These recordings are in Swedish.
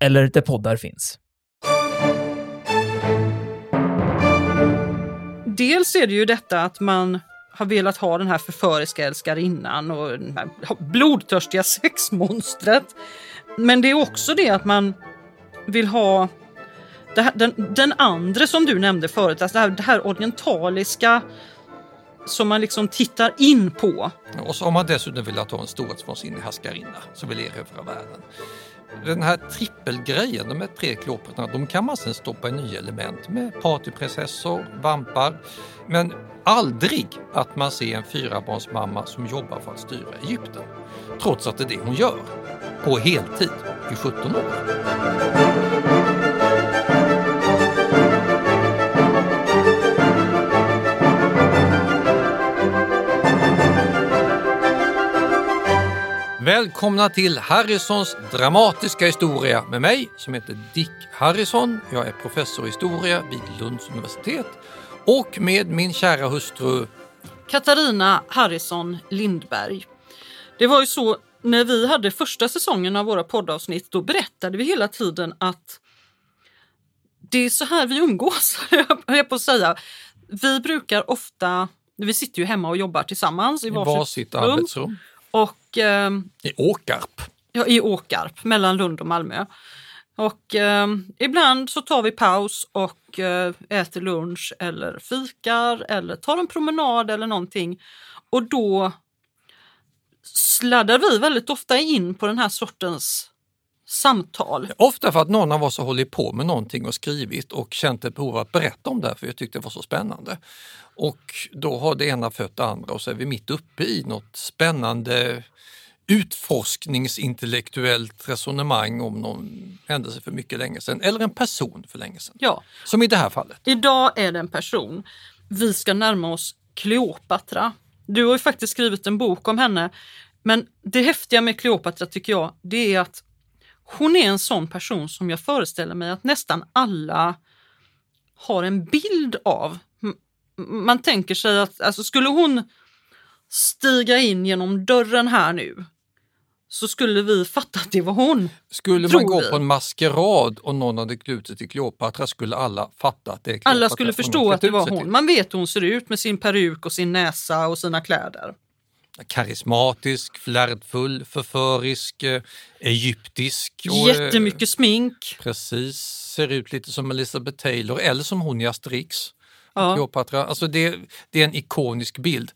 eller där poddar finns. Dels är det ju detta att man har velat ha den här förföriska älskarinnan och det här blodtörstiga sexmonstret. Men det är också det att man vill ha här, den, den andra som du nämnde förut, alltså det, här, det här orientaliska som man liksom tittar in på. Och så har man dessutom velat ha en storhetsvansinnig härskarinna som vill erövra världen. Den här trippelgrejen, de här tre klopporna, de kan man sen stoppa i nya element med partyprinsessor, vampar. Men aldrig att man ser en fyrabarnsmamma som jobbar för att styra Egypten. Trots att det är det hon gör. På heltid i 17 år. Välkomna till Harrisons dramatiska historia med mig som heter Dick Harrison. Jag är professor i historia vid Lunds universitet och med min kära hustru Katarina Harrison Lindberg. Det var ju så när vi hade första säsongen av våra poddavsnitt, då berättade vi hela tiden att det är så här vi umgås, jag på att säga. Vi brukar ofta, vi sitter ju hemma och jobbar tillsammans i, i varsitt arbetsrum. Och, eh, I Åkarp. Ja, i Åkarp, mellan Lund och Malmö. Och eh, ibland så tar vi paus och eh, äter lunch eller fikar eller tar en promenad eller någonting. Och då sladdar vi väldigt ofta in på den här sortens samtal. Ofta för att någon av oss har hållit på med någonting och skrivit och känt ett behov att berätta om det för jag tyckte det var så spännande. Och då har det ena fött det andra och så är vi mitt uppe i något spännande utforskningsintellektuellt resonemang om någon händelse för mycket länge sedan eller en person för länge sedan. Ja. Som i det här fallet. Idag är det en person. Vi ska närma oss Kleopatra. Du har ju faktiskt skrivit en bok om henne. Men det häftiga med Kleopatra tycker jag, det är att hon är en sån person som jag föreställer mig att nästan alla har en bild av. Man tänker sig att alltså, skulle hon stiga in genom dörren här nu så skulle vi fatta att det var hon. Skulle man gå vi. på en maskerad och någon hade knutit sig till Kleopatra skulle alla fatta att det är Kleopatra. Alla skulle förstå att det var hon. Man vet hur hon ser ut med sin peruk och sin näsa och sina kläder. Karismatisk, flärdfull, förförisk, eh, egyptisk. Och, Jättemycket smink. Precis, ser ut lite som Elizabeth Taylor eller som hon i Asterix. Ja. Kleopatra. Alltså det, det är en ikonisk bild.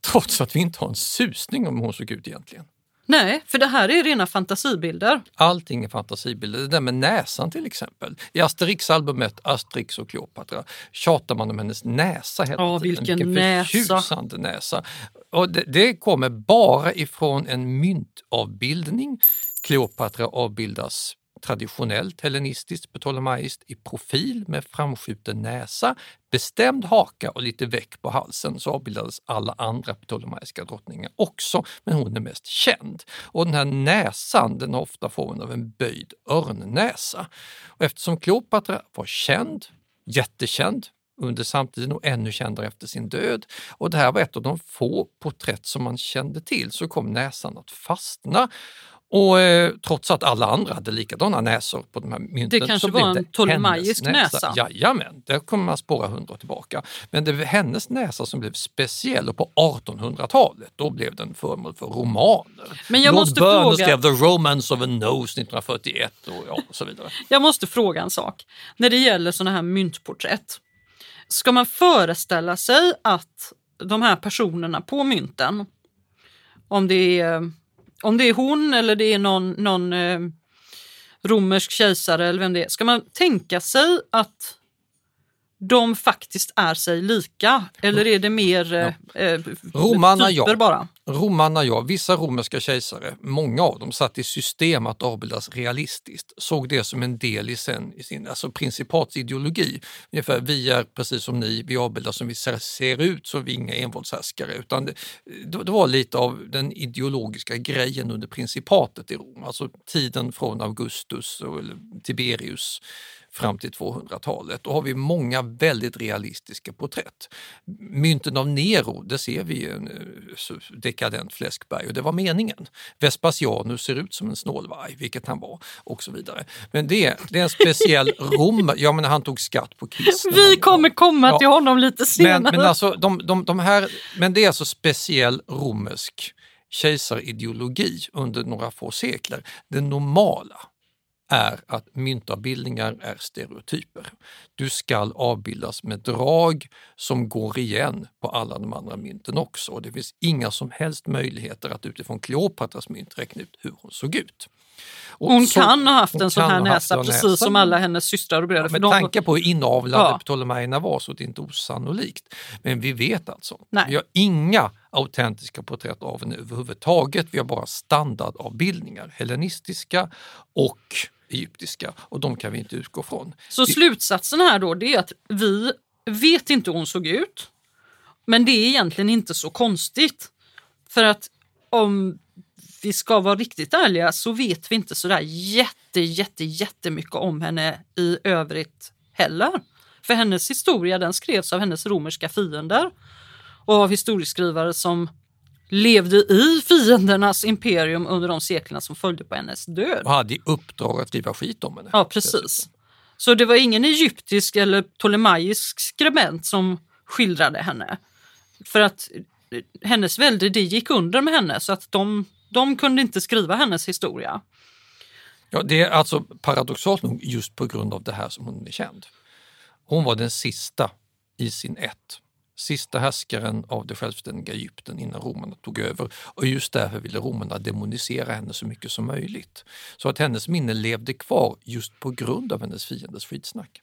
Trots att vi inte har en susning om hur hon såg ut egentligen. Nej, för det här är rena fantasibilder. Allting är fantasibilder. Det där med näsan till exempel. I Asterix-albumet Asterix och Kleopatra tjatar man om hennes näsa hela ja, tiden. Vilken, vilken näsa! näsa. Och det, det kommer bara ifrån en myntavbildning. Kleopatra avbildas traditionellt hellenistiskt ptolemaiskt i profil med framskjuten näsa, bestämd haka och lite väck på halsen. Så avbildades alla andra ptolemaiska drottningar också, men hon är mest känd. Och den här näsan den har ofta formen av en böjd örnnäsa. Och eftersom Kleopatra var känd, jättekänd, under samtiden och ännu kändare efter sin död. Och det här var ett av de få porträtt som man kände till så kom näsan att fastna och eh, trots att alla andra hade likadana näsor på de här mynten. Det kanske så var en ptolemaisk näsa? näsa. Jajamän, där kommer man spåra hundra tillbaka. Men det var hennes näsa som blev speciell och på 1800-talet då blev den föremål för romaner. Men jag Lord måste Burns fråga... skrev The Romance of a Nose 1941 och, ja, och så vidare. jag måste fråga en sak. När det gäller sådana här myntporträtt. Ska man föreställa sig att de här personerna på mynten, om det är om det är hon eller det är någon, någon eh, romersk kejsare eller vem det är, ska man tänka sig att de faktiskt är sig lika? Eller är det mer eh, Romarna, typer ja. bara? Romarna, ja, vissa romerska kejsare, många av dem, satt i system att avbildas realistiskt, såg det som en del i, sen, i sin alltså principatsideologi. Ungefär, vi är precis som ni, vi avbildas som vi ser, ser ut, så vi är inga envåldshärskare. Utan det, det var lite av den ideologiska grejen under principatet i Rom, alltså tiden från Augustus och Tiberius fram till 200-talet. Då har vi många väldigt realistiska porträtt. Mynten av Nero, det ser vi en eh, dekadent fläskberg och det var meningen. Vespasianus ser ut som en snålvarg, vilket han var och så vidare. Men det är, det är en speciell Rom, ja men han tog skatt på kristna. Vi kommer komma ja, till honom lite senare. Men, men, alltså, de, de, de här, men det är alltså speciell romersk kejsarideologi under några få sekler. Det normala är att myntavbildningar är stereotyper. Du skall avbildas med drag som går igen på alla de andra mynten också. Det finns inga som helst möjligheter att utifrån Kleopatras mynt räkna ut hur hon såg ut. Och hon så, kan ha haft en sån här näsa precis näsa. som alla hennes systrar och bröder. Ja, med tanke på hur inavlade ja. Ptolemejerna var så det är inte osannolikt. Men vi vet alltså, Nej. vi har inga autentiska porträtt av henne överhuvudtaget. Vi har bara standardavbildningar, hellenistiska och egyptiska och de kan vi inte utgå från. Så slutsatsen här då det är att vi vet inte hur hon såg ut. Men det är egentligen inte så konstigt. För att om vi ska vara riktigt ärliga så vet vi inte sådär jätte, jätte, jättemycket om henne i övrigt heller. För hennes historia den skrevs av hennes romerska fiender och av historieskrivare som levde i fiendernas imperium under de seklerna som följde på hennes död. Och hade i uppdrag att skriva skit om henne. Ja, precis. Så det var ingen egyptisk eller ptolemaisk skribent som skildrade henne. För att hennes välde det gick under med henne så att de, de kunde inte skriva hennes historia. Ja, det är alltså paradoxalt nog just på grund av det här som hon är känd. Hon var den sista i sin ett sista härskaren av det självständiga Egypten innan romarna tog över och just därför ville romarna demonisera henne så mycket som möjligt. Så att hennes minne levde kvar just på grund av hennes fienders skitsnack.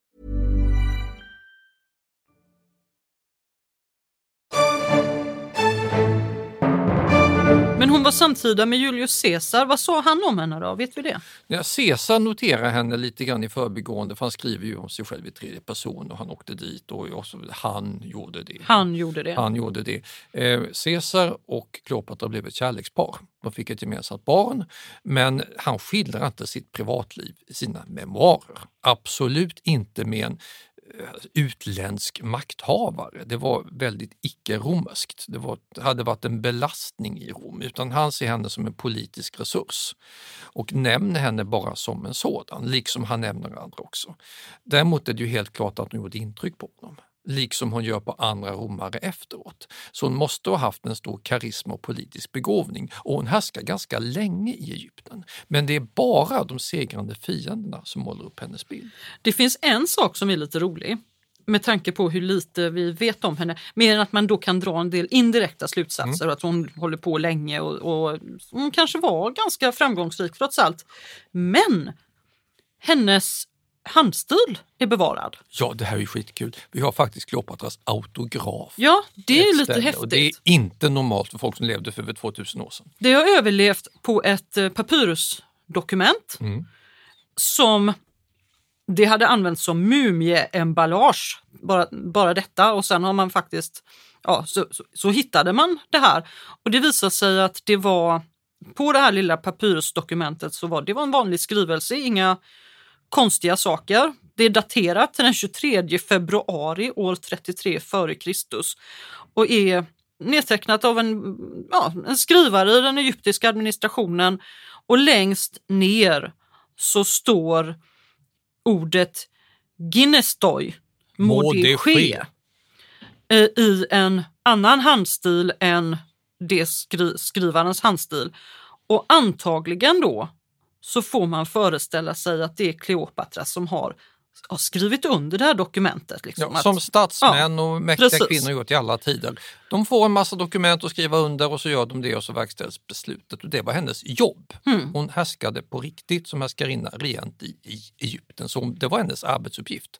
Men hon var samtida med Julius Caesar. Vad sa han om henne då? Vet vi det? Ja, Caesar noterar henne lite grann i förbigående för han skriver ju om sig själv i tredje person och han åkte dit och, och han gjorde det. Han gjorde det. Han gjorde det. Eh, Caesar och Kleopatra blev ett kärlekspar. De fick ett gemensamt barn, men han skildrar inte sitt privatliv i sina memoarer. Absolut inte med en utländsk makthavare. Det var väldigt icke-romerskt. Det, var, hade varit en belastning i Rom, utan han ser henne som en politisk resurs och nämner henne bara som en sådan, liksom han nämner andra också. Däremot är det ju helt klart att hon gjorde intryck på honom liksom hon gör på andra romare efteråt. Så hon måste ha haft en stor karisma och politisk begåvning och hon härskar ganska länge i Egypten. Men det är bara de segrande fienderna som målar upp hennes bild. Det finns en sak som är lite rolig med tanke på hur lite vi vet om henne. Mer än att man då kan dra en del indirekta slutsatser. Mm. Att hon håller på länge och, och hon kanske var ganska framgångsrik trots allt. Men hennes handstil är bevarad. Ja, det här är skitkul. Vi har faktiskt Kleopatras autograf. Ja, det är lite ställe. häftigt. Och det är inte normalt för folk som levde för över 2000 år sedan. Det har överlevt på ett eh, papyrusdokument mm. som det hade använts som mumieemballage, bara, bara detta. Och sen har man faktiskt, ja, så, så, så hittade man det här. Och det visade sig att det var, på det här lilla papyrusdokumentet så var det var en vanlig skrivelse, inga konstiga saker. Det är daterat till den 23 februari år 33 f.Kr. och är nedtecknat av en, ja, en skrivare i den egyptiska administrationen och längst ner så står ordet Ginnestoi, må det ske, eh, i en annan handstil än det skri skrivarens handstil. Och antagligen då så får man föreställa sig att det är Kleopatra som har, har skrivit under det här dokumentet. Liksom, ja, som statsmän ja, och mäktiga precis. kvinnor gjort i alla tider. De får en massa dokument att skriva under och så gör de det och så verkställs beslutet. Och det var hennes jobb. Mm. Hon härskade på riktigt som härskarinna rent i, i Egypten. Så det var hennes arbetsuppgift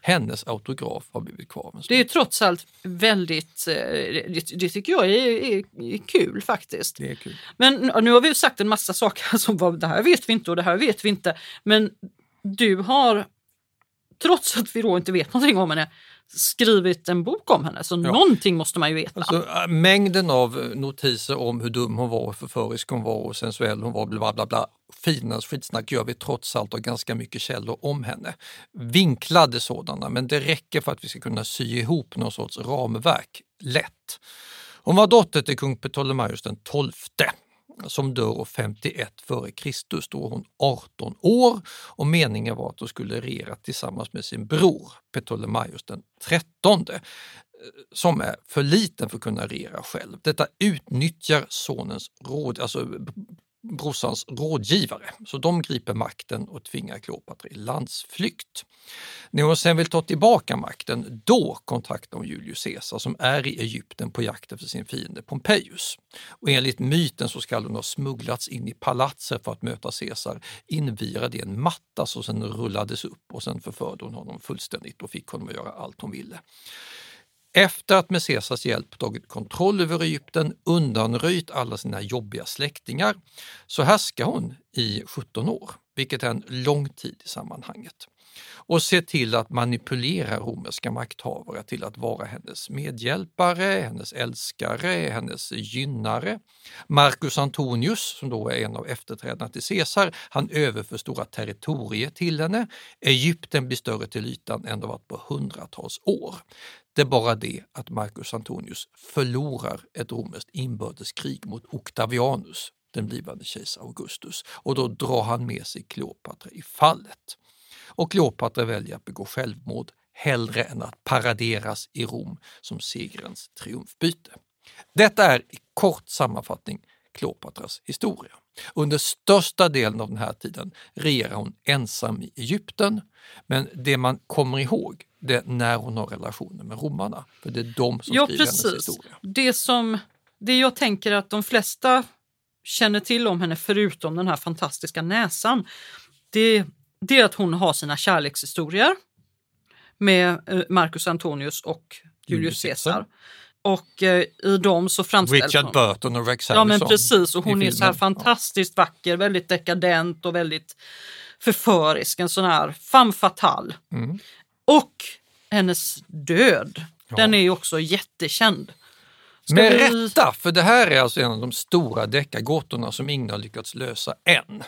hennes autograf har blivit kvar. Det är trots allt väldigt, eh, det, det tycker jag är, är, är, kul faktiskt. Det är kul. Men nu har vi sagt en massa saker som var, det här vet vi inte och det här vet vi inte. Men du har, trots att vi då inte vet någonting om henne, skrivit en bok om henne, så ja. någonting måste man ju veta. Alltså, mängden av notiser om hur dum hon var, hur förförisk hon var och sensuell hon var, bla bla bla. Finans skitsnack gör vi trots allt och ganska mycket källor om henne. Vinklade sådana, men det räcker för att vi ska kunna sy ihop någon sorts ramverk lätt. Hon var dotter till kung Ptolemaios den XII som dör 51 f.Kr. Då var hon 18 år och meningen var att hon skulle regera tillsammans med sin bror Ptolemaios den 13 eh, som är för liten för att kunna regera själv. Detta utnyttjar sonens råd, alltså brorsans rådgivare. Så de griper makten och tvingar Kleopatra i landsflykt. När hon sen vill ta tillbaka makten, då kontaktar hon Julius Caesar som är i Egypten på jakt efter sin fiende Pompejus. Och enligt myten så ska hon ha smugglats in i palatset för att möta Caesar, invirad i en matta som sen rullades upp och sen förförde hon honom fullständigt och fick honom att göra allt hon ville. Efter att med Caesars hjälp tagit kontroll över Egypten, undanröjt alla sina jobbiga släktingar, så härskar hon i 17 år, vilket är en lång tid i sammanhanget och ser till att manipulera romerska makthavare till att vara hennes medhjälpare, hennes älskare, hennes gynnare. Marcus Antonius, som då är en av efterträdarna till Caesar, han överför stora territorier till henne. Egypten blir större till ytan än det varit på hundratals år. Det är bara det att Marcus Antonius förlorar ett romerskt inbördeskrig mot Octavianus, den blivande kejsar Augustus, och då drar han med sig Kleopatra i fallet och Kleopatra väljer att begå självmord hellre än att paraderas i Rom som segrens triumfbyte. Detta är i kort sammanfattning Kleopatras historia. Under största delen av den här tiden regerar hon ensam i Egypten, men det man kommer ihåg det är när hon har relationer med romarna, för det är de som ja, skriver precis. hennes historia. Det som det jag tänker att de flesta känner till om henne, förutom den här fantastiska näsan, det det är att hon har sina kärlekshistorier med eh, Marcus Antonius och Julius Caesar. Och eh, i dem så framställs Richard hon... Burton och Rex Harrison. Ja men precis och hon är så här fantastiskt vacker, väldigt dekadent och väldigt förförisk, en sån här femme fatale. Mm. Och hennes död, ja. den är ju också jättekänd. Ska Med vi... rätta, för det här är alltså en av de stora deckargåtorna som ingen har lyckats lösa än.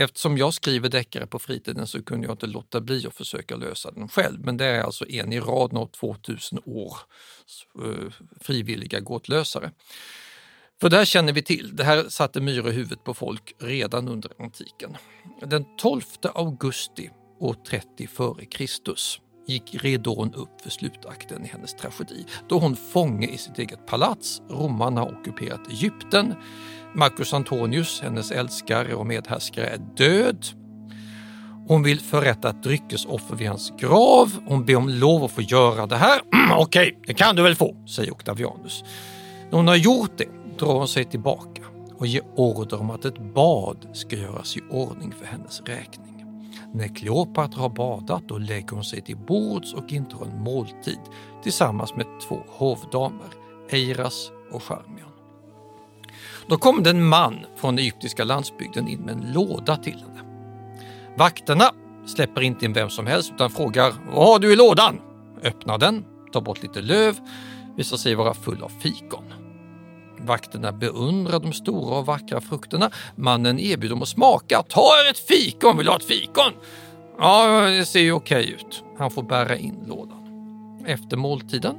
Eftersom jag skriver deckare på fritiden så kunde jag inte låta bli att försöka lösa den själv. Men det är alltså en i raden av 2000 år eh, frivilliga gåtlösare. För det här känner vi till, det här satte myror i huvudet på folk redan under antiken. Den 12 augusti år 30 f.Kr. gick ridån upp för slutakten i hennes tragedi. Då hon fånge i sitt eget palats, romarna har ockuperat Egypten, Marcus Antonius, hennes älskare och medhärskare, är död. Hon vill förrätta ett dryckesoffer vid hans grav. Hon ber om lov att få göra det här. Okej, det kan du väl få, säger Octavianus. När hon har gjort det drar hon sig tillbaka och ger order om att ett bad ska göras i ordning för hennes räkning. När Kleopatra har badat då lägger hon sig till bords och intar en måltid tillsammans med två hovdamer, Eiras och Charmian. Då kommer det en man från den egyptiska landsbygden in med en låda till henne. Vakterna släpper inte in vem som helst utan frågar Vad har du i lådan? Öppnar den, tar bort lite löv, visar sig vara full av fikon. Vakterna beundrar de stora och vackra frukterna. Mannen erbjuder dem att smaka. Ta er ett fikon, vill du ha ett fikon? Ja, det ser ju okej ut. Han får bära in lådan. Efter måltiden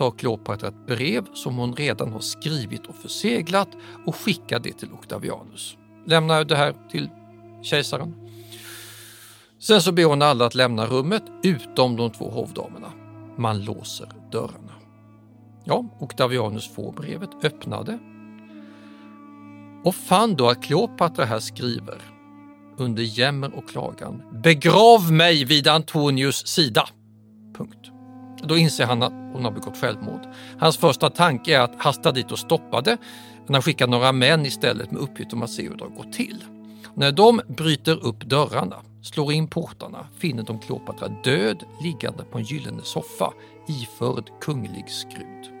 tar Kleopatra ett brev som hon redan har skrivit och förseglat och skickar det till Octavianus. Lämnar det här till kejsaren. Sen så ber hon alla att lämna rummet utom de två hovdamerna. Man låser dörrarna. Ja, Octavianus får brevet, öppnade och fann då att Kleopatra här skriver under jämmer och klagan. Begrav mig vid Antonius sida. Då inser han att hon har begått självmord. Hans första tanke är att hasta dit och stoppa det, men han skickar några män istället med uppgift om att se hur det har gått till. När de bryter upp dörrarna, slår in portarna, finner de Kleopatra död liggande på en gyllene soffa iförd kunglig skrud.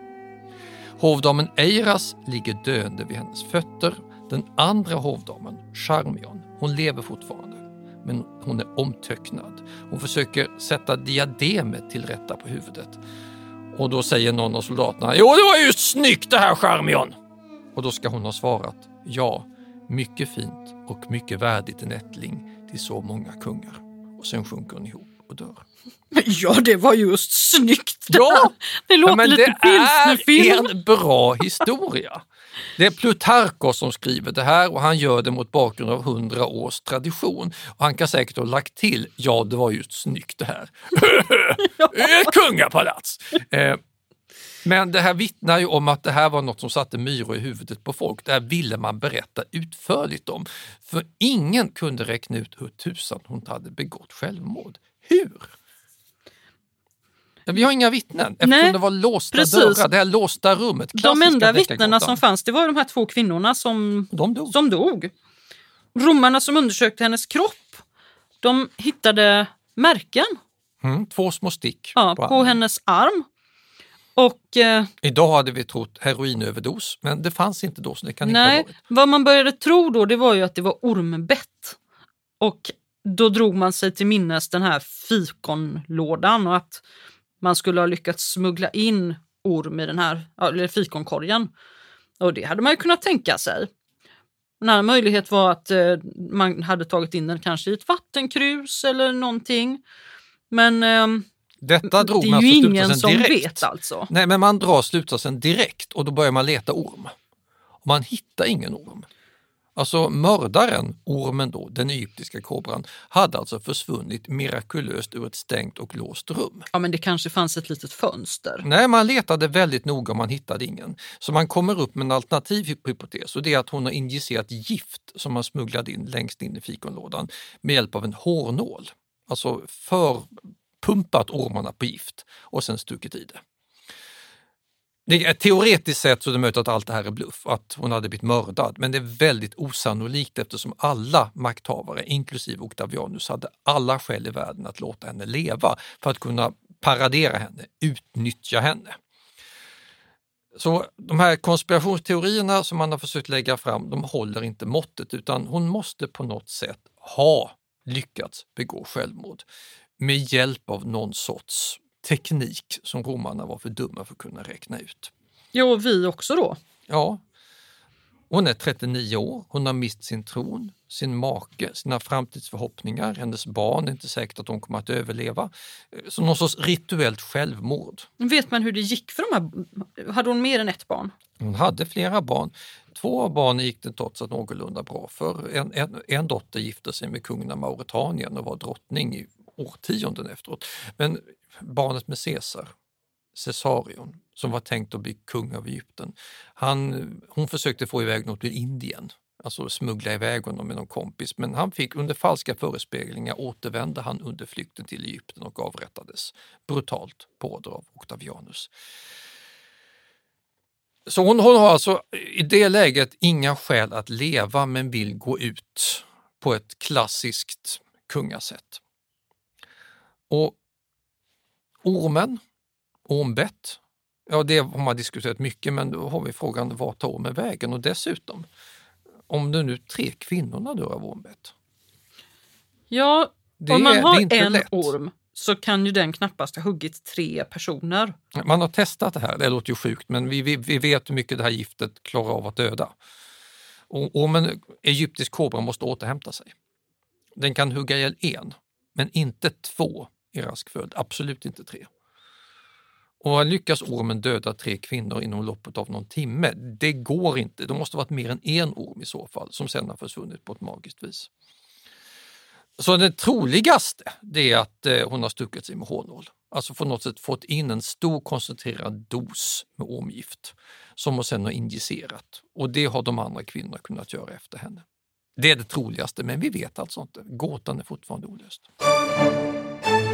Hovdamen Eiras ligger döende vid hennes fötter. Den andra hovdamen, Charmion, hon lever fortfarande, men hon är omtöcknad. Hon försöker sätta diademet till rätta på huvudet. Och då säger någon av soldaterna, jo det var ju snyggt det här Charmion! Och då ska hon ha svarat, ja, mycket fint och mycket värdigt en ättling till så många kungar. Och sen sjunker hon ihop och dör. Ja, det var just snyggt! Ja, det låter ja, men lite det pilsnerfilm. är en bra historia. Det är Plutarkos som skriver det här och han gör det mot bakgrund av hundra års tradition. Och han kan säkert ha lagt till, ja det var just snyggt det här. Kungapalats! Eh, men det här vittnar ju om att det här var något som satte myror i huvudet på folk. Det här ville man berätta utförligt om. För ingen kunde räkna ut hur tusan hon hade begått självmord. Hur? Ja, Vi har inga vittnen eftersom Nej, det var låsta precis. dörrar, det här låsta rummet. De enda vittnena som fanns det var de här två kvinnorna som, De dog. som dog. Romarna som undersökte hennes kropp, de hittade märken Mm, två små stick. ja, på armen. hennes arm. Och eh, Idag hade vi trott heroinöverdos, men det fanns inte då så det kan inte ha nej, varit. vad man började tro då det var ju att det var ormbett. Och då drog man sig till minnes den här fikonlådan och att man skulle ha lyckats smuggla in orm i den här eller fikonkorgen. Och det hade man ju kunnat tänka sig. En annan möjlighet var att eh, man hade tagit in den kanske i ett vattenkrus eller någonting. Men ehm, Detta drog det är man ju ingen som direkt. vet alltså. Nej, men man drar slutsatsen direkt och då börjar man leta orm. Och man hittar ingen orm. Alltså mördaren, ormen då, den egyptiska kobran, hade alltså försvunnit mirakulöst ur ett stängt och låst rum. Ja, men det kanske fanns ett litet fönster. Nej, man letade väldigt noga och man hittade ingen. Så man kommer upp med en alternativ hypotes och det är att hon har injicerat gift som man smugglade in längst in i fikonlådan med hjälp av en hårnål. Alltså förpumpat ormarna på gift och sen stuckit i det. Det teoretiskt sett så är det möjligt att allt det här är bluff, att hon hade blivit mördad, men det är väldigt osannolikt eftersom alla makthavare, inklusive Octavianus, hade alla skäl i världen att låta henne leva för att kunna paradera henne, utnyttja henne. Så de här konspirationsteorierna som man har försökt lägga fram, de håller inte måttet utan hon måste på något sätt ha lyckats begå självmord med hjälp av någon sorts teknik som romarna var för dumma för att kunna räkna ut. Jo, vi också då. Ja, hon är 39 år, hon har mist sin tron, sin make, sina framtidsförhoppningar, hennes barn är inte säkert att de kommer att överleva. Så någon sorts rituellt självmord. Vet man hur det gick för de här? Hade hon mer än ett barn? Hon hade flera barn. Två av barnen gick det trots allt någorlunda bra för. En, en, en dotter gifte sig med kungen av Mauretanien och var drottning i årtionden efteråt. Men barnet med Caesar, Caesarion, som var tänkt att bli kung av Egypten, han, hon försökte få iväg något till Indien alltså smuggla iväg honom med någon kompis. Men han fick under falska förespeglingar återvände han under flykten till Egypten och avrättades brutalt på order av Octavianus. Så hon, hon har alltså i det läget inga skäl att leva men vill gå ut på ett klassiskt kungasätt. Och ormen, ormbett, ja det har man diskuterat mycket men då har vi frågan vart tar ormen vägen och dessutom om det nu tre kvinnorna dör av ormbett. Ja, Det om man är- har en lätt. orm så kan ju den knappast ha huggit tre personer. Man har testat det här, det låter ju sjukt, men vi, vi, vi vet hur mycket det här giftet klarar av att döda. Och, om en egyptisk kobra måste återhämta sig. Den kan hugga ihjäl en, men inte två i rask följd, absolut inte tre. Och lyckas ormen döda tre kvinnor inom loppet av någon timme, det går inte. Det måste varit mer än en orm i så fall, som sedan har försvunnit på ett magiskt vis. Så det troligaste det är att eh, hon har stuckit sig med hårnål. Alltså på något sätt fått in en stor koncentrerad dos med ormgift som hon sedan har injicerat. Och det har de andra kvinnorna kunnat göra efter henne. Det är det troligaste, men vi vet alltså inte. Gåtan är fortfarande olöst.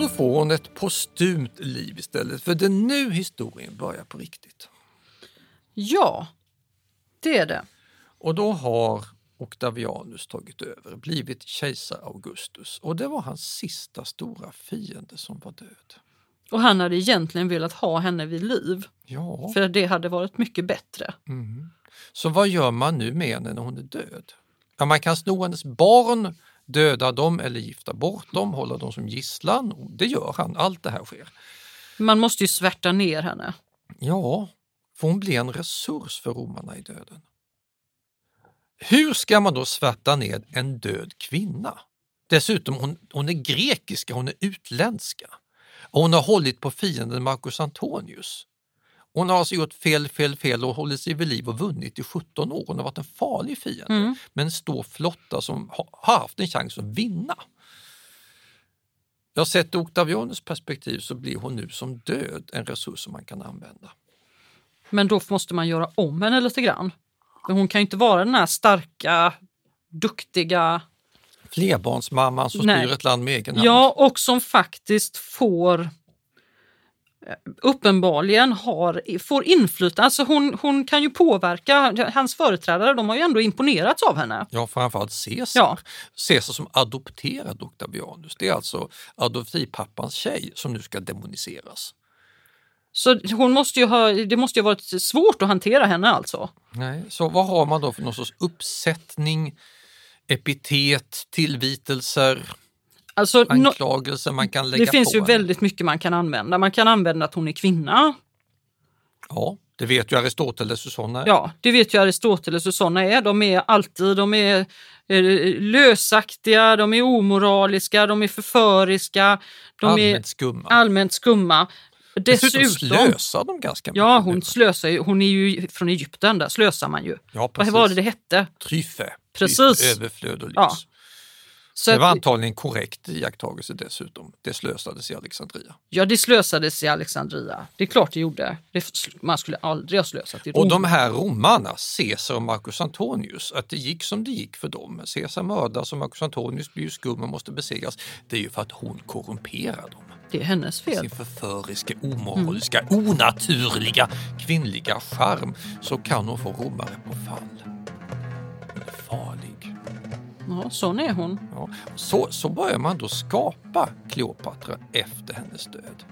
då får hon ett postumt liv istället, för det är nu historien börjar på riktigt. Ja, det är det. Och då har Octavianus tagit över, blivit kejsar Augustus och det var hans sista stora fiende som var död. Och han hade egentligen velat ha henne vid liv, Ja, för det hade varit mycket bättre. mhm. så vad gör man nu med henne när hon är död? Ja, man kan sno hennes barn, döda dem eller gifta bort dem, hålla dem som gisslan. Och Det gör han, allt det här sker. Man måste ju svärta ner henne. Ja, får hon bli en resurs för romarna i döden? Hur ska man då svärta ned en död kvinna? Dessutom, hon, hon är grekiska, hon är utländska. Och hon har hållit på fienden Marcus Antonius. Hon har alltså gjort fel, fel, fel och hållit sig vid liv och vunnit i 17 år. Hon har varit en farlig fiende, Mm. men en stor flotta som ha- har haft en chans att vinna. Jag sett ur Octavianus perspektiv så blir hon nu som död en resurs som man kan använda. Men då måste man göra om henne lite grann. Men hon kan ju inte vara den här starka, duktiga, Flerbarnsmamman som Nej. styr ett land med egen hand. ja och som faktiskt får uppenbarligen har, får inflytande. Alltså hon, hon kan ju påverka, hans företrädare de har ju ändå imponerats av henne. Ja, framförallt Caesar. Ja. Caesar som adopterade Octavianus. Det är alltså adoptivpappans tjej som nu ska demoniseras. Så hon måste ju ha, det måste ju ha varit svårt att hantera henne alltså. Nej, så vad har man då för någon sorts uppsättning, epitet, tillvitelser? Alltså, anklagelser man kan lägga det finns på ju henne? väldigt mycket man kan använda. Man kan använda att hon är kvinna. Ja, det vet ju Aristoteles och sådana. Ja, det vet ju Aristoteles hur sådana är. De är alltid de är eh, lösaktiga, de är omoraliska, de är förföriska, de Allmänt är skumma. allmänt skumma. Dessutom Dessutom, slösar de ganska ja, mycket. hon slösar ju. Hon är ju från Egypten, där slösar man ju. Ja, Vad precis. var det det hette? Tryffe. Precis. Tryffe, överflöd och lyx. Ja. Så det var att, antagligen korrekt iakttagelse dessutom. Det slösades i Alexandria. ja, det slösades i Alexandria. Det är klart det gjorde. Det, man skulle aldrig ha slösat i Rom. Och de här romarna, Caesar och Marcus Antonius, att det gick som det gick för dem. Caesar mördas och Marcus Antonius blir ju skum och måste besegras. Det är ju för att hon korrumperar dem. Det är hennes fel. Sin förföriska, omoraliska, onaturliga kvinnliga charm så kan hon få romare på fall. Ja, sån är hon. Ja, så, så börjar man då skapa Kleopatra efter hennes död.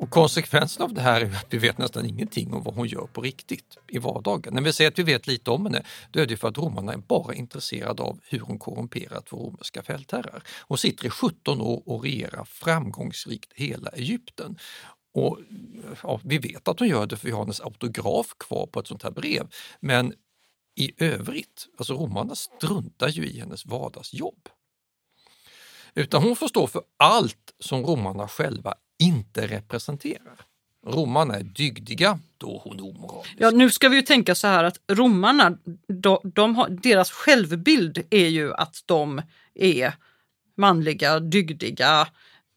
Och konsekvensen av det här är att vi vet nästan ingenting om vad hon gör på riktigt i vardagen. När vi säger att vi vet lite om henne, då är det för att romarna är bara intresserade av hur hon korrumperat våra romerska fältherrar. Hon sitter i 17 år och regerar framgångsrikt hela Egypten. Och ja, Vi vet att hon gör det för vi har hennes autograf kvar på ett sånt här brev. Men i övrigt, alltså romarna struntar ju i hennes vardagsjobb. Utan hon får stå för allt som romarna själva inte representerar. Romarna är dygdiga, då är hon omoralisk. Ja, nu ska vi ju tänka så här att romarna, de, de har, deras självbild är ju att de är manliga, dygdiga,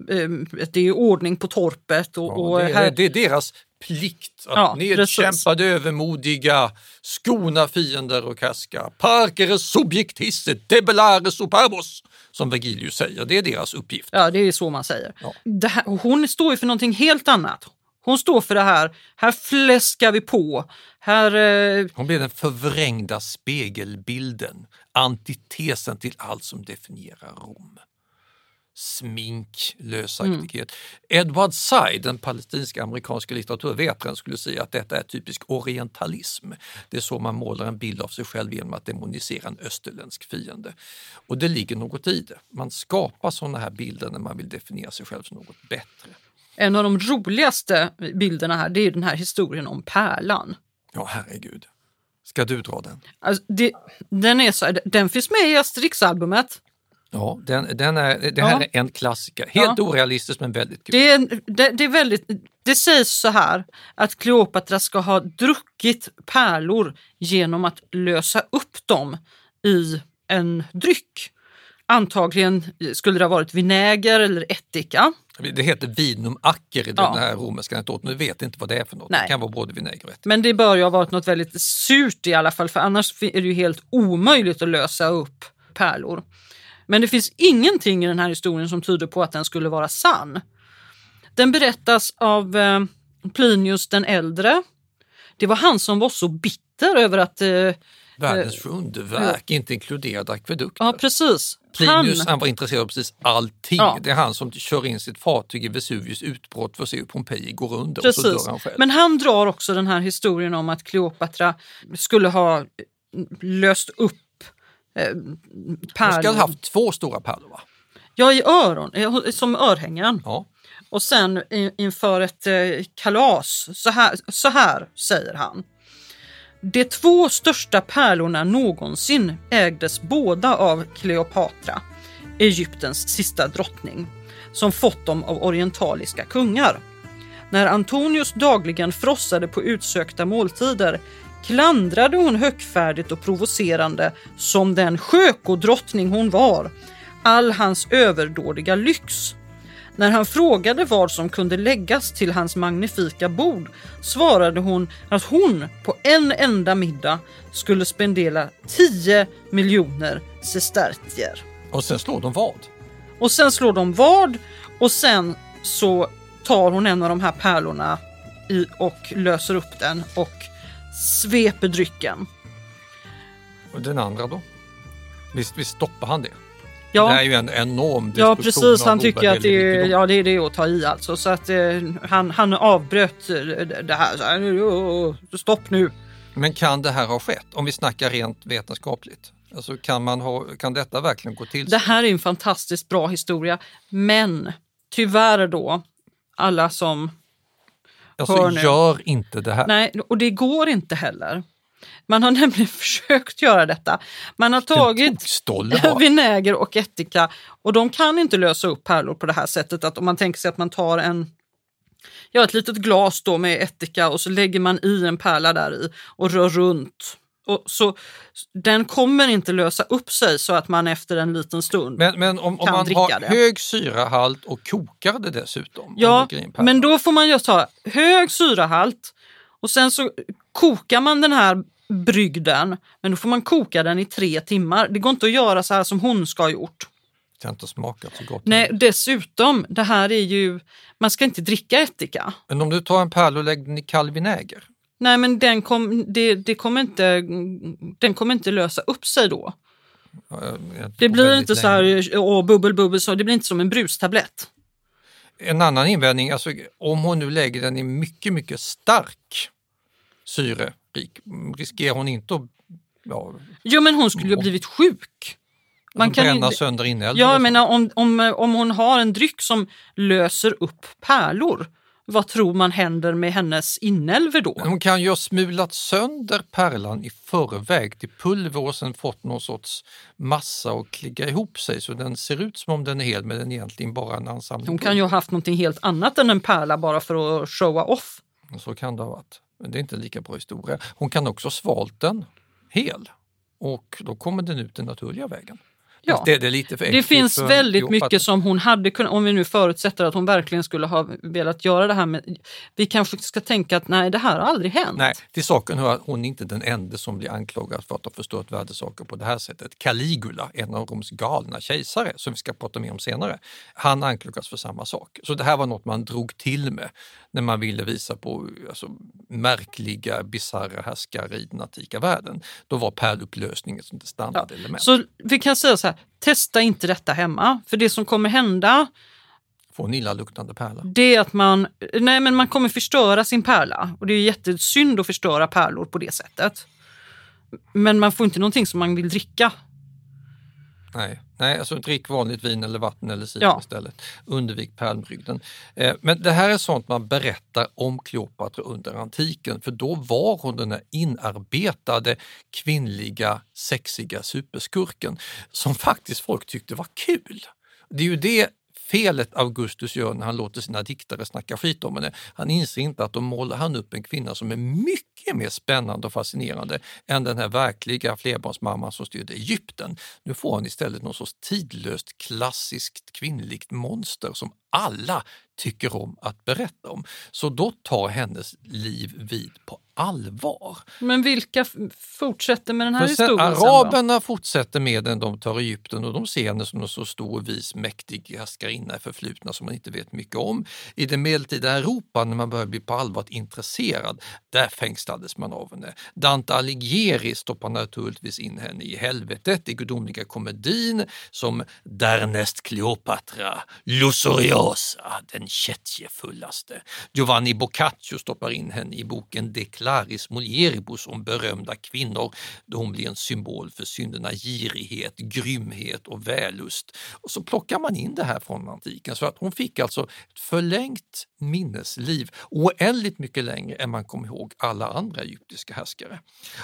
eh, det är ordning på torpet och, Ja, det, är, det är deras plikt att Ja, nedkämpade övermodiga, skona fiender och kaska, parkere subjectisse, debellare superbos, som Vergilius säger. Det är deras uppgift. Ja, det är så man säger. Ja. Det här, hon står ju för någonting helt annat. Hon står för det här, här fläskar vi på, här... Eh, Hon blir den förvrängda spegelbilden, antitesen till allt som definierar Rom. Smink, lösaktighet. Edward Said, den palestinska amerikanska litteraturvetaren, skulle säga att detta är typisk orientalism. Det är så man målar en bild av sig själv genom att demonisera en österländsk fiende. Och det ligger något i det. Man skapar sådana här bilder när man vill definiera sig själv som något bättre. en av de roligaste bilderna här, det är den här historien om pärlan. Ja, herregud. Ska du dra den? Alltså, det, den, är så, den finns med i Asterix-albumet. Ja, den, den är, det här Ja. är en klassiker. Helt Ja. orealistiskt men väldigt kul. Det, är, det, det, är väldigt, det sägs så här att Kleopatra ska ha druckit pärlor genom att lösa upp dem i en dryck. Antagligen skulle det ha varit vinäger eller ättika. Det heter vinum acker i den Ja. här romerska anekdoten. Vi vet inte vad det är för något. Nej. Det kan vara både vinäger och ättika. Men det bör ju ha varit något väldigt surt i alla fall för annars är det ju helt omöjligt att lösa upp pärlor. Men det finns ingenting i den här historien som tyder på att den skulle vara sann. Den berättas av eh, Plinius den äldre. Det var han som var så bitter över att... Eh, Världens underverk, inte inkluderade akvedukter. ja, precis. Plinius Han, han var intresserad av precis allting. Ja. Det är han som kör in sitt fartyg i Vesuvius utbrott för att se hur Pompeji går under och så precis. dör han själv. Men han drar också den här historien om att Kleopatra skulle ha löst upp eh, Hon pärlor. ska ha haft två stora pärlor va? Ja, i öron, eh, som örhängen. Ja. Och sen inför ett eh, kalas, så här, så här säger han. De två största pärlorna någonsin ägdes båda av Kleopatra, Egyptens sista drottning, som fått dem av orientaliska kungar. När Antonius dagligen frossade på utsökta måltider klandrade hon högfärdigt och provocerande som den sjökodrottning hon var all hans överdådiga lyx. När han frågade vad som kunde läggas till hans magnifika bord svarade hon att hon på en enda middag skulle spendera 10 miljoner sestertier. Och sen slår de vad? Och sen slår de vad och sen så tar hon en av de här pärlorna i, och löser upp den och sveper drycken. Och den andra då? Visst, visst stoppar han det? Ja. Det är ju en enorm diskussion Ja precis, han tycker att det är, ja, det är det att ta i alltså. Så att eh, han, han avbröt eh, det här. Så här "Åh, Stopp nu. Men kan det här ha skett? Om vi snackar rent vetenskapligt. Alltså kan, man ha, kan detta verkligen gå till? Det här är en fantastiskt bra historia, men tyvärr då, alla som alltså, gör inte det här. Nej, och det går inte heller. Man har nämligen försökt göra detta. Man har tagit vinäger och ättika och de kan inte lösa upp pärlor på det här sättet. Att om man tänker sig att man tar en Ja, ett litet glas då med ättika och så lägger man i en pärla där i och rör runt. Och så, den kommer inte lösa upp sig så att man efter en liten stund Men, men om, om kan man dricka har det. hög syrahalt och kokar det dessutom? om Ja, men då får man just ha hög syrahalt och sen så kokar man den här brygden, men då får man koka den i tre timmar. Det går inte att göra så här som hon ska ha gjort. Det har inte smakat så gott. Nej, dessutom, det här är ju, man ska inte dricka ättika. Men om du tar en pärla och lägger den i kall vinäger? Nej, men den, kom, det, det kommer inte, den kommer inte lösa upp sig då. Ja, jag- jag Det blir inte så här, åh, bubbel, bubbel, så det blir inte som en brustablett. En annan invändning, alltså, om hon nu lägger den i mycket, mycket stark syrerik, riskerar hon inte att ja, Jo, men hon skulle ju ha blivit sjuk. Man kan ju bränna inte- sönder inälvor? Ja, jag menar om, om, om hon har en dryck som löser upp pärlor, vad tror man händer med hennes inälvor då? Hon kan ju ha smulat sönder pärlan i förväg till pulver och sen fått någon sorts massa att klicka ihop sig så den ser ut som om den är hel men den är egentligen bara en ansamling. Hon kan ju ha haft någonting helt annat än en pärla bara för att showa off. Så kan det ha varit. Men det är inte en lika bra historia. Hon kan också ha svalt den hel och då kommer den ut den naturliga vägen. Ja. Det, det Det finns väldigt mycket som hon hade kunnat, om vi nu förutsätter att hon verkligen skulle ha velat göra det här med, vi kanske ska tänka att nej, det här har aldrig hänt. Nej, till saken hör att hon är inte den enda som blir anklagad för att ha förstört värdesaker på det här sättet. Caligula, en av Roms galna kejsare, som vi ska prata mer om senare, han anklagas för samma sak. Så det här var något man drog till med när man ville visa på alltså, märkliga, bisarra härskare i den antika världen. Då var pärlupplösningen som det standardelement. Så vi kan säga så här, testa inte detta hemma. För det som kommer hända, Få en illaluktande pärla. det är att man, nej men man kommer förstöra sin pärla. Och det är jättesynd att förstöra pärlor på det sättet. Men man får inte någonting som man vill dricka. Nej, nej alltså drick vanligt vin eller vatten eller cider Ja. istället. Undvik pärlbrygden. Eh, men det här är sånt man berättar om Kleopatra under antiken för då var hon den här inarbetade kvinnliga sexiga superskurken som faktiskt folk tyckte var kul. Det är ju det felet Augustus gör när han låter sina diktare snacka skit om henne. Han inser inte att då målar han upp en kvinna som är mycket mer spännande och fascinerande än den här verkliga flerbarnsmamman som styrde Egypten. Nu får han istället någon sorts tidlöst klassiskt kvinnligt monster som alla tycker om att berätta om. Så då tar hennes liv vid på allvar. Men vilka fortsätter med den här historien araberna fortsätter med den, de tar Egypten och de ser henne som en så stor, vis, mäktig härskarinna i förflutna som man inte vet mycket om. I det medeltida Europa, när man börjar bli på allvar intresserad, där fängslades man av henne. Dante Alighieri stoppar naturligtvis in henne i helvetet i gudomliga komedin som därnäst Kleopatra, Lusuriosa, den kättjefullaste. Giovanni Boccaccio stoppar in henne i boken De Claris Mulieribus om berömda kvinnor då hon blir en symbol för synderna girighet, grymhet och vällust. Och så plockar man in det här från antiken så att hon fick alltså ett förlängt minnesliv, oändligt mycket längre än man kom ihåg alla andra egyptiska härskare.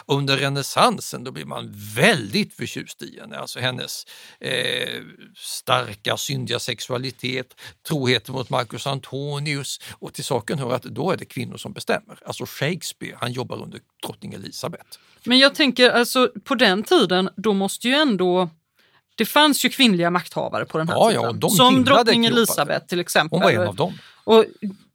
Under renässansen då blir man väldigt förtjust i henne, alltså hennes eh, starka syndiga sexualitet, troheten mot Marcus Antonius och till saken hör att då är det kvinnor som bestämmer. Alltså Shakespeare, han jobbar under drottning Elisabeth. Men jag tänker alltså på den tiden, då måste ju ändå det fanns ju kvinnliga makthavare på den här Ja, ja, tiden. de som drottning. Elisabeth till exempel. Hon var en av dem. Och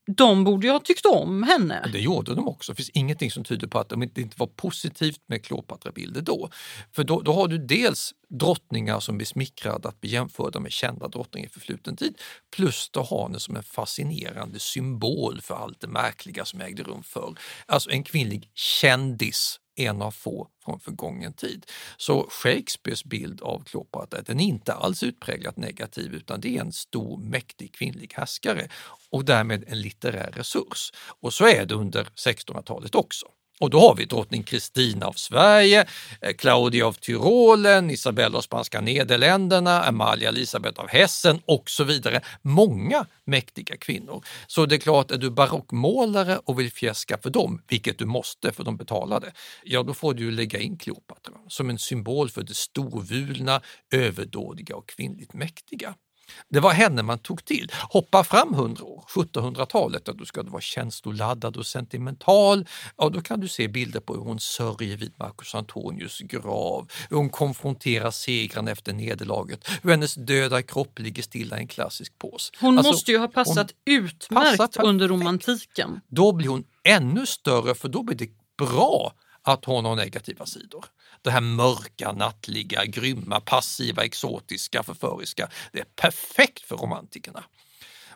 de borde ju ha tyckt om henne. Det gjorde de också. Det finns ingenting som tyder på att de inte, inte var positivt med Kleopatra-bilder då. För då, då har du dels drottningar som blir smickrade att bli jämförda med kända drottningar i förfluten tid. Plus du har henne som en fascinerande symbol för allt det märkliga som ägde rum förr. Alltså en kvinnlig kändis en av få från förgången tid. Så Shakespeares bild av Kleopatra den är inte alls utpräglat negativ utan det är en stor mäktig kvinnlig härskare och därmed en litterär resurs. Och så är det under 1600-talet också. Och då har vi drottning Kristina av Sverige, eh, Claudia av Tyrolen, Isabella av Spanska Nederländerna, Amalia Elisabeth av Hessen och så vidare. Många mäktiga kvinnor. Så det är klart, är du barockmålare och vill fjäska för dem, vilket du måste för de betalade, ja då får du lägga in Kleopatra som en symbol för det storvulna, överdådiga och kvinnligt mäktiga. Det var henne man tog till. Hoppa fram 100 år, 1700-talet, då ska du vara känsloladdad och sentimental. Ja, då kan du se bilder på hur hon sörjer vid Marcus Antonius grav, hur hon konfronterar segrarna efter nederlaget, hur hennes döda kropp ligger stilla i en klassisk pås. Hon alltså, måste ju ha passat utmärkt passat under romantiken. Då blir hon ännu större för då blir det bra att hon har negativa sidor. Det här mörka, nattliga, grymma, passiva, exotiska, förföriska. Det är perfekt för romantikerna.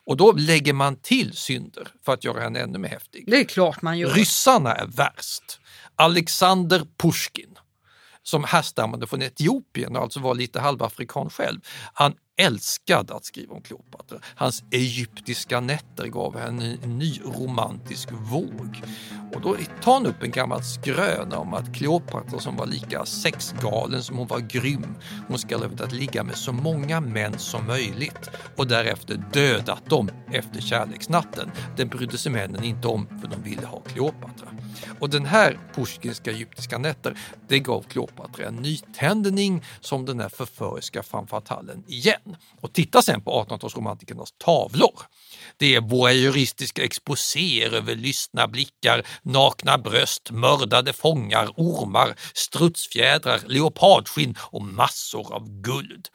Och då lägger man till synder för att göra henne ännu mer häftig. Det är klart man gör. Ryssarna är värst. Alexander Pushkin som härstammade från Etiopien och alltså var lite halvafrikan själv. Han älskade att skriva om Kleopatra. Hans egyptiska nätter gav henne en ny romantisk våg. Och då tar han upp en gammal skröna om att Kleopatra som var lika sexgalen som hon var grym, hon ska ha velat ligga med så många män som möjligt och därefter dödat dem efter kärleksnatten. Den brydde sig männen inte om för de ville ha Kleopatra. Och den här Pusjkinska egyptiska nätter, det gav Kleopatra en nytändning som den här förföriska fanfatallen igen. Och titta sen på 1800-talsromantikernas tavlor. Det är voyeuristiska exposéer över lystna blickar, nakna bröst, mördade fångar, ormar, strutsfjädrar, leopardskinn och massor av guld.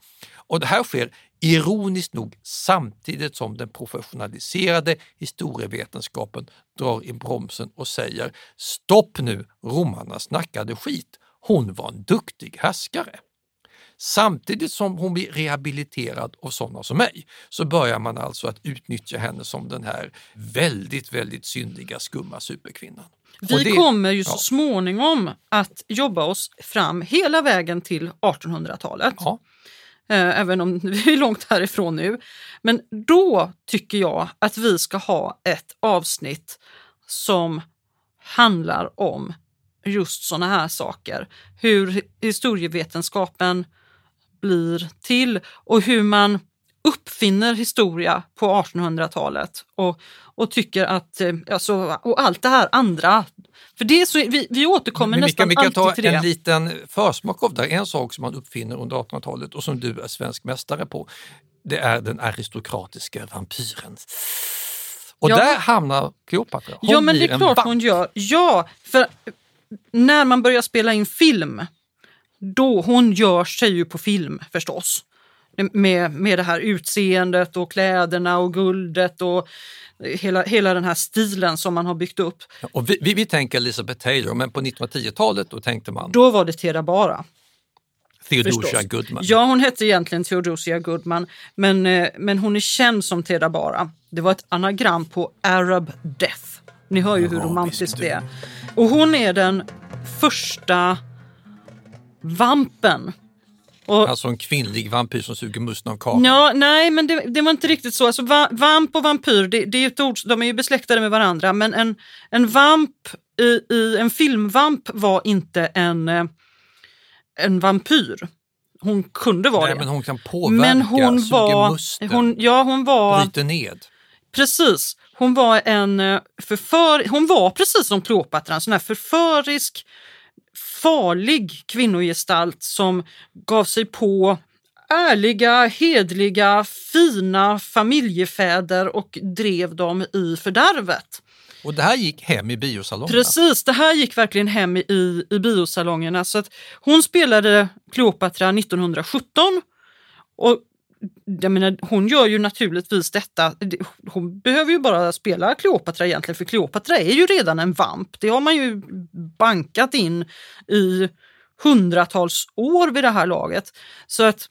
Och det här sker ironiskt nog samtidigt som den professionaliserade historievetenskapen drar i bromsen och säger stopp nu, romarna snackade skit. Hon var en duktig härskare. Samtidigt som hon blir rehabiliterad av sådana som mig så börjar man alltså att utnyttja henne som den här väldigt, väldigt syndiga, skumma superkvinnan. Vi det, kommer ju ja. så småningom att jobba oss fram hela vägen till 1800-talet. Ja. Eh, även om vi är långt härifrån nu. Men då tycker jag att vi ska ha ett avsnitt som handlar om just sådana här saker. Hur historievetenskapen blir till och hur man uppfinner historia på 1800-talet och, och tycker att, eh, alltså, och allt det här andra. För det så, vi, vi återkommer Men nästan vi kan, alltid till det. Vi kan ta en liten försmak av det. En sak som man uppfinner under 1800-talet och som du är svensk mästare på, det är den aristokratiska vampyren. Och ja. där hamnar Kleopatra. Hon ja, men det är klart hon gör. Ja, för när man börjar spela in film, då hon gör sig ju på film förstås med, med det här utseendet och kläderna och guldet och hela, hela den här stilen som man har byggt upp. Och vi, vi, vi tänker Elizabeth Taylor, men på 1910-talet då tänkte man? Då var det Tera Bara. Theodosia Förstås. Goodman. Ja, hon hette egentligen Theodosia Goodman, men, eh, men hon är känd som Tera Bara. Det var ett anagram på Arab Death. Ni hör ju hur romantiskt det är. Och hon är den första vampen och, alltså en kvinnlig vampyr som suger musten av kakan? Ja, nej, men det, det, var inte riktigt så. Alltså, va, vamp och vampyr, det, det, är ett ord, de är ju besläktade med varandra. Men en, en vamp, i, i, en filmvamp var inte en, eh, en vampyr. Hon kunde vara nej, det. Men hon kan påverka, men hon suger var, musten, hon, ja, hon var, bryter ned. Precis. Hon var en eh, förför, hon var precis som Kleopatra, en sån här förförisk farlig kvinnogestalt som gav sig på ärliga, hedliga, fina familjefäder och drev dem i fördärvet. Och det här gick hem i biosalongerna? Precis, det här gick verkligen hem i, i biosalongerna. Så att hon spelade Kleopatra 1917 och jag menar, hon gör ju naturligtvis detta. Hon behöver ju bara spela Kleopatra egentligen, för Kleopatra är ju redan en vamp. Det har man ju bankat in i hundratals år vid det här laget. Så att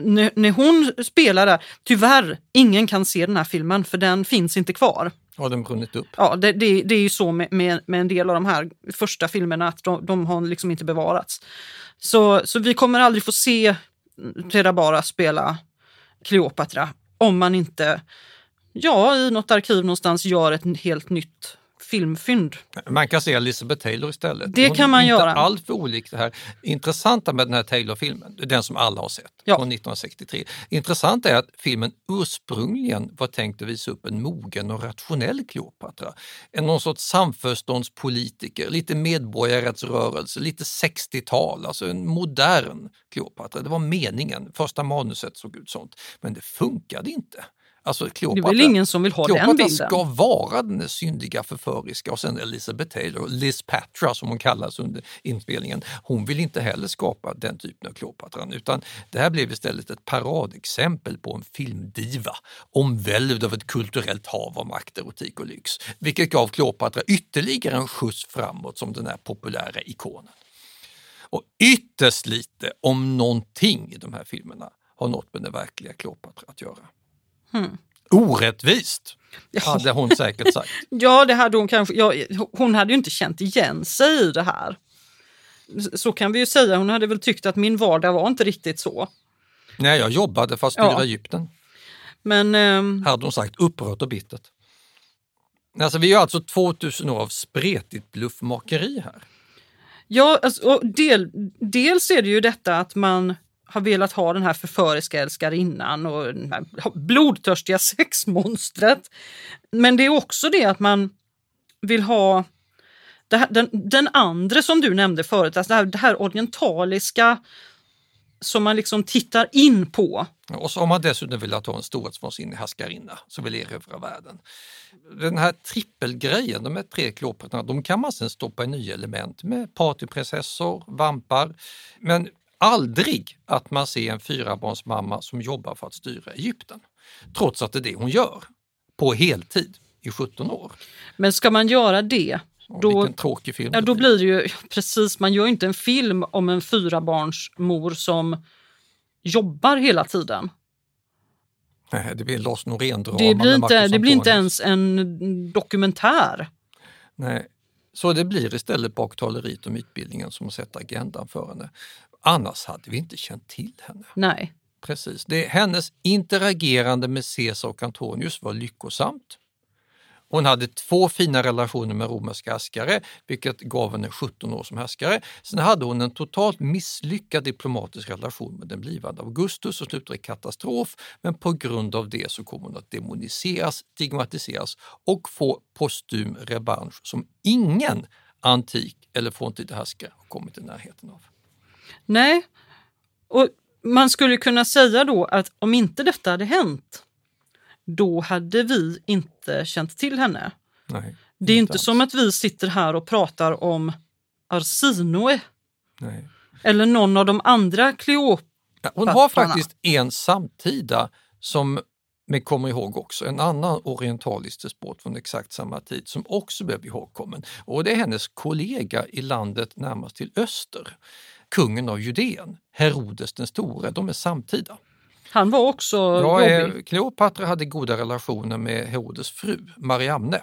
när, när hon spelar där, tyvärr, ingen kan se den här filmen för den finns inte kvar. Har den brunnit upp? Ja, det, det, det är ju så med, med, med, en del av de här första filmerna att de, de har liksom inte bevarats. Så, så vi kommer aldrig få se Reda Bara spela Kleopatra om man inte ja, i något arkiv någonstans gör ett helt nytt filmfynd. Man kan se Elizabeth Taylor istället. Det Hon kan man är göra. Inte allt för olikt det här. Intressanta med den här Taylor-filmen, den som alla har sett, Ja. från 1963. Intressant är att filmen ursprungligen var tänkt att visa upp en mogen och rationell Kleopatra. En någon sorts samförståndspolitiker, lite medborgarrättsrörelse, lite 60-tal, alltså en modern Kleopatra. Det var meningen, första manuset såg ut sånt. Men det funkade inte. Alltså, Det är Kleopatra, väl ingen som vill ha den Kleopatra bilden? ska vara den syndiga förföriska och sen Elizabeth Taylor, Liz Patra som hon kallas under inspelningen, hon vill inte heller skapa den typen av Kleopatra utan det här blev istället ett paradexempel på en filmdiva omvälvd av ett kulturellt hav av makt, erotik och lyx, vilket gav Kleopatra ytterligare en skjuts framåt som den här populära ikonen. Och ytterst lite, om någonting i de här filmerna, har något med den verkliga Kleopatra att göra. Hmm. Orättvist, hade hon säkert sagt. Ja, det hade hon kanske. Ja, hon hade ju inte känt igen sig i det här. Så kan vi ju säga. Hon hade väl tyckt att min vardag var inte riktigt så. Nej, jag jobbade för att styra Ja. Egypten, Men ehm, hade hon sagt upprört och bittert. Alltså, vi har alltså 2000 år av spretigt bluffmakeri här. ja, alltså, del, dels är det ju detta att man har velat ha den här förföriska älskarinnan och här blodtörstiga sexmonstret. Men det är också det att man vill ha det här, den, den andra som du nämnde förut, alltså det, här, det här orientaliska som man liksom tittar in på. Och så har man dessutom velat ha en storhetsvansinnig härskarinna som vill erövra världen. Den här trippelgrejen, de här tre Kleopatrorna, de kan man sen stoppa i nya element med partyprinsessor, vampar, men aldrig att man ser en fyrabarnsmamma som jobbar för att styra Egypten. Trots att det är det hon gör, på heltid i 17 år. Men ska man göra det, Och då, Vilken tråkig film. ja, då blir. det ju precis, man gör inte en film om en fyrabarnsmor som jobbar hela tiden. Nej, det blir en Lars Norén-drama Det blir, inte, det blir inte ens en dokumentär. Nej. Så det blir istället baktaleriet och mytbildningen som sätter agendan för henne. Annars hade vi inte känt till henne. Nej. Precis. Det, hennes interagerande med Caesar och Antonius var lyckosamt. Hon hade två fina relationer med romerska härskare, vilket gav henne 17 år som härskare. Sen hade hon en totalt misslyckad diplomatisk relation med den blivande Augustus som slutade i katastrof, men på grund av det så kom hon att demoniseras, stigmatiseras och få postum revansch som ingen antik eller forntida härskare har kommit i närheten av. Nej. Och man skulle kunna säga då att om inte detta hade hänt, då hade vi inte känt till henne. Nej, Det är inte alls. som att vi sitter här och pratar om Arsinoe Nej. eller någon av de andra Kleopatra. Ja, Hon har faktiskt en samtida som men kommer ihåg också en annan orientalisk despot från exakt samma tid som också blev ihågkommen. Och det är hennes kollega i landet närmast till öster, kungen av Judeen, Herodes den store. De är samtida. Han var också Ja, eh, Kleopatra hade goda relationer med Herodes fru, Mariamne.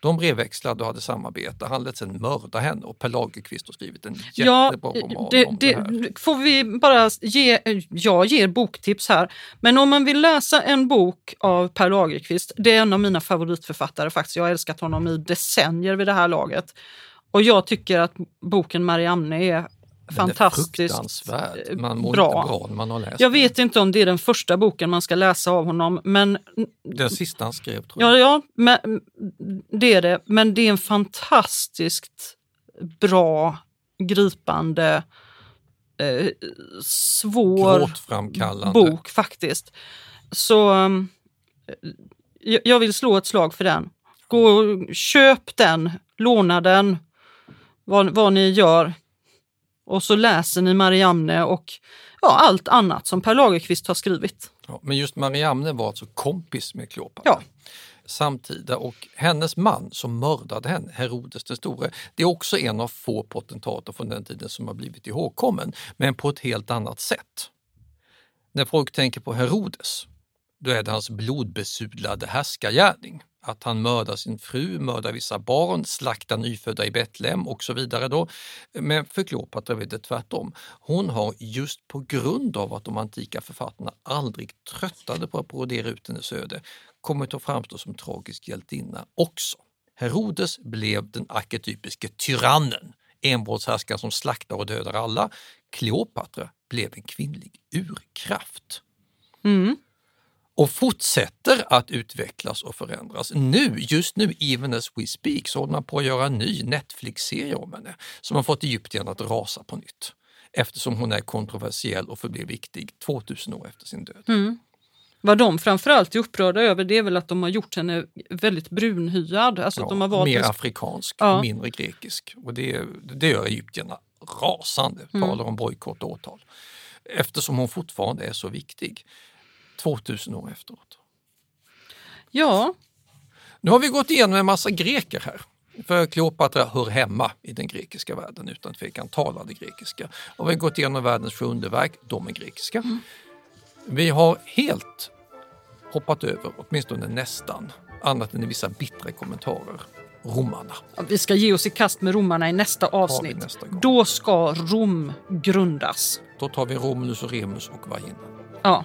De brevväxlade och hade samarbete. Han lät sedan mörda henne och Per Lagerkvist har skrivit en Ja, jättebra roman det, om det, här. får vi bara ge, jag ger boktips här. Men om man vill läsa en bok av Per Lagerkvist, det är en av mina favoritförfattare faktiskt. Jag har älskat honom i decennier vid det här laget. Och jag tycker att boken Mariamne är fantastiskt fruktansvärd. Man mår bra. inte bra när man har läst Jag den. vet inte om det är den första boken man ska läsa av honom, men Den sista han skrev tror jag. Ja, ja men, det är det. Men det är en fantastiskt bra, gripande, eh, svår bok faktiskt. Så jag jag vill slå ett slag för den. Gå och köp den, låna den, vad, vad ni gör. Och så läser ni Mariamne och ja, allt annat som Per Lagerkvist har skrivit. Ja, men just Mariamne var alltså kompis med Kleopatra. Ja. Samtida och hennes man som mördade henne, Herodes den store, det är också en av få potentater från den tiden som har blivit ihågkommen, men på ett helt annat sätt. När folk tänker på Herodes, då är det hans blodbesudlade härskargärning. Att han mördar sin fru, mördar vissa barn, slaktar nyfödda i Betlehem och så vidare. Då. Men för Kleopatra är det tvärtom. Hon har just på grund av att de antika författarna aldrig tröttade på att brodera ut hennes öde kommit att framstå som tragisk hjältinna också. Herodes blev den arketypiske tyrannen, envåldshärskaren som slaktar och dödar alla. Kleopatra blev en kvinnlig urkraft. Mm. Och fortsätter att utvecklas och förändras. Nu, just nu, even as we speak, så håller man på att göra en ny Netflix-serie om henne som har fått Egypten att rasa på nytt. Eftersom hon är kontroversiell och förblir viktig 2000 år efter sin död. Mm. Vad de framförallt är upprörda över det är väl att de har gjort henne väldigt brunhyad. Alltså Ja, de har valt mer en- afrikansk, Ja. mindre grekisk. Och det, det gör egyptierna rasande, Mm. talar om bojkott och åtal. Eftersom hon fortfarande är så viktig 2000 år efteråt. Ja, Nu har vi gått igenom en massa greker här. För Kleopatra hör hemma i den grekiska världen utan tvekan, talade grekiska. Och vi har gått igenom världens sju underverk, de är grekiska. Vi har helt hoppat över, åtminstone nästan, annat än i vissa bittra kommentarer, romarna. vi ska ge oss i kast med romarna i nästa avsnitt. nästa. Då ska Rom grundas. Då tar vi Romulus och Remus och Vagina. Ja.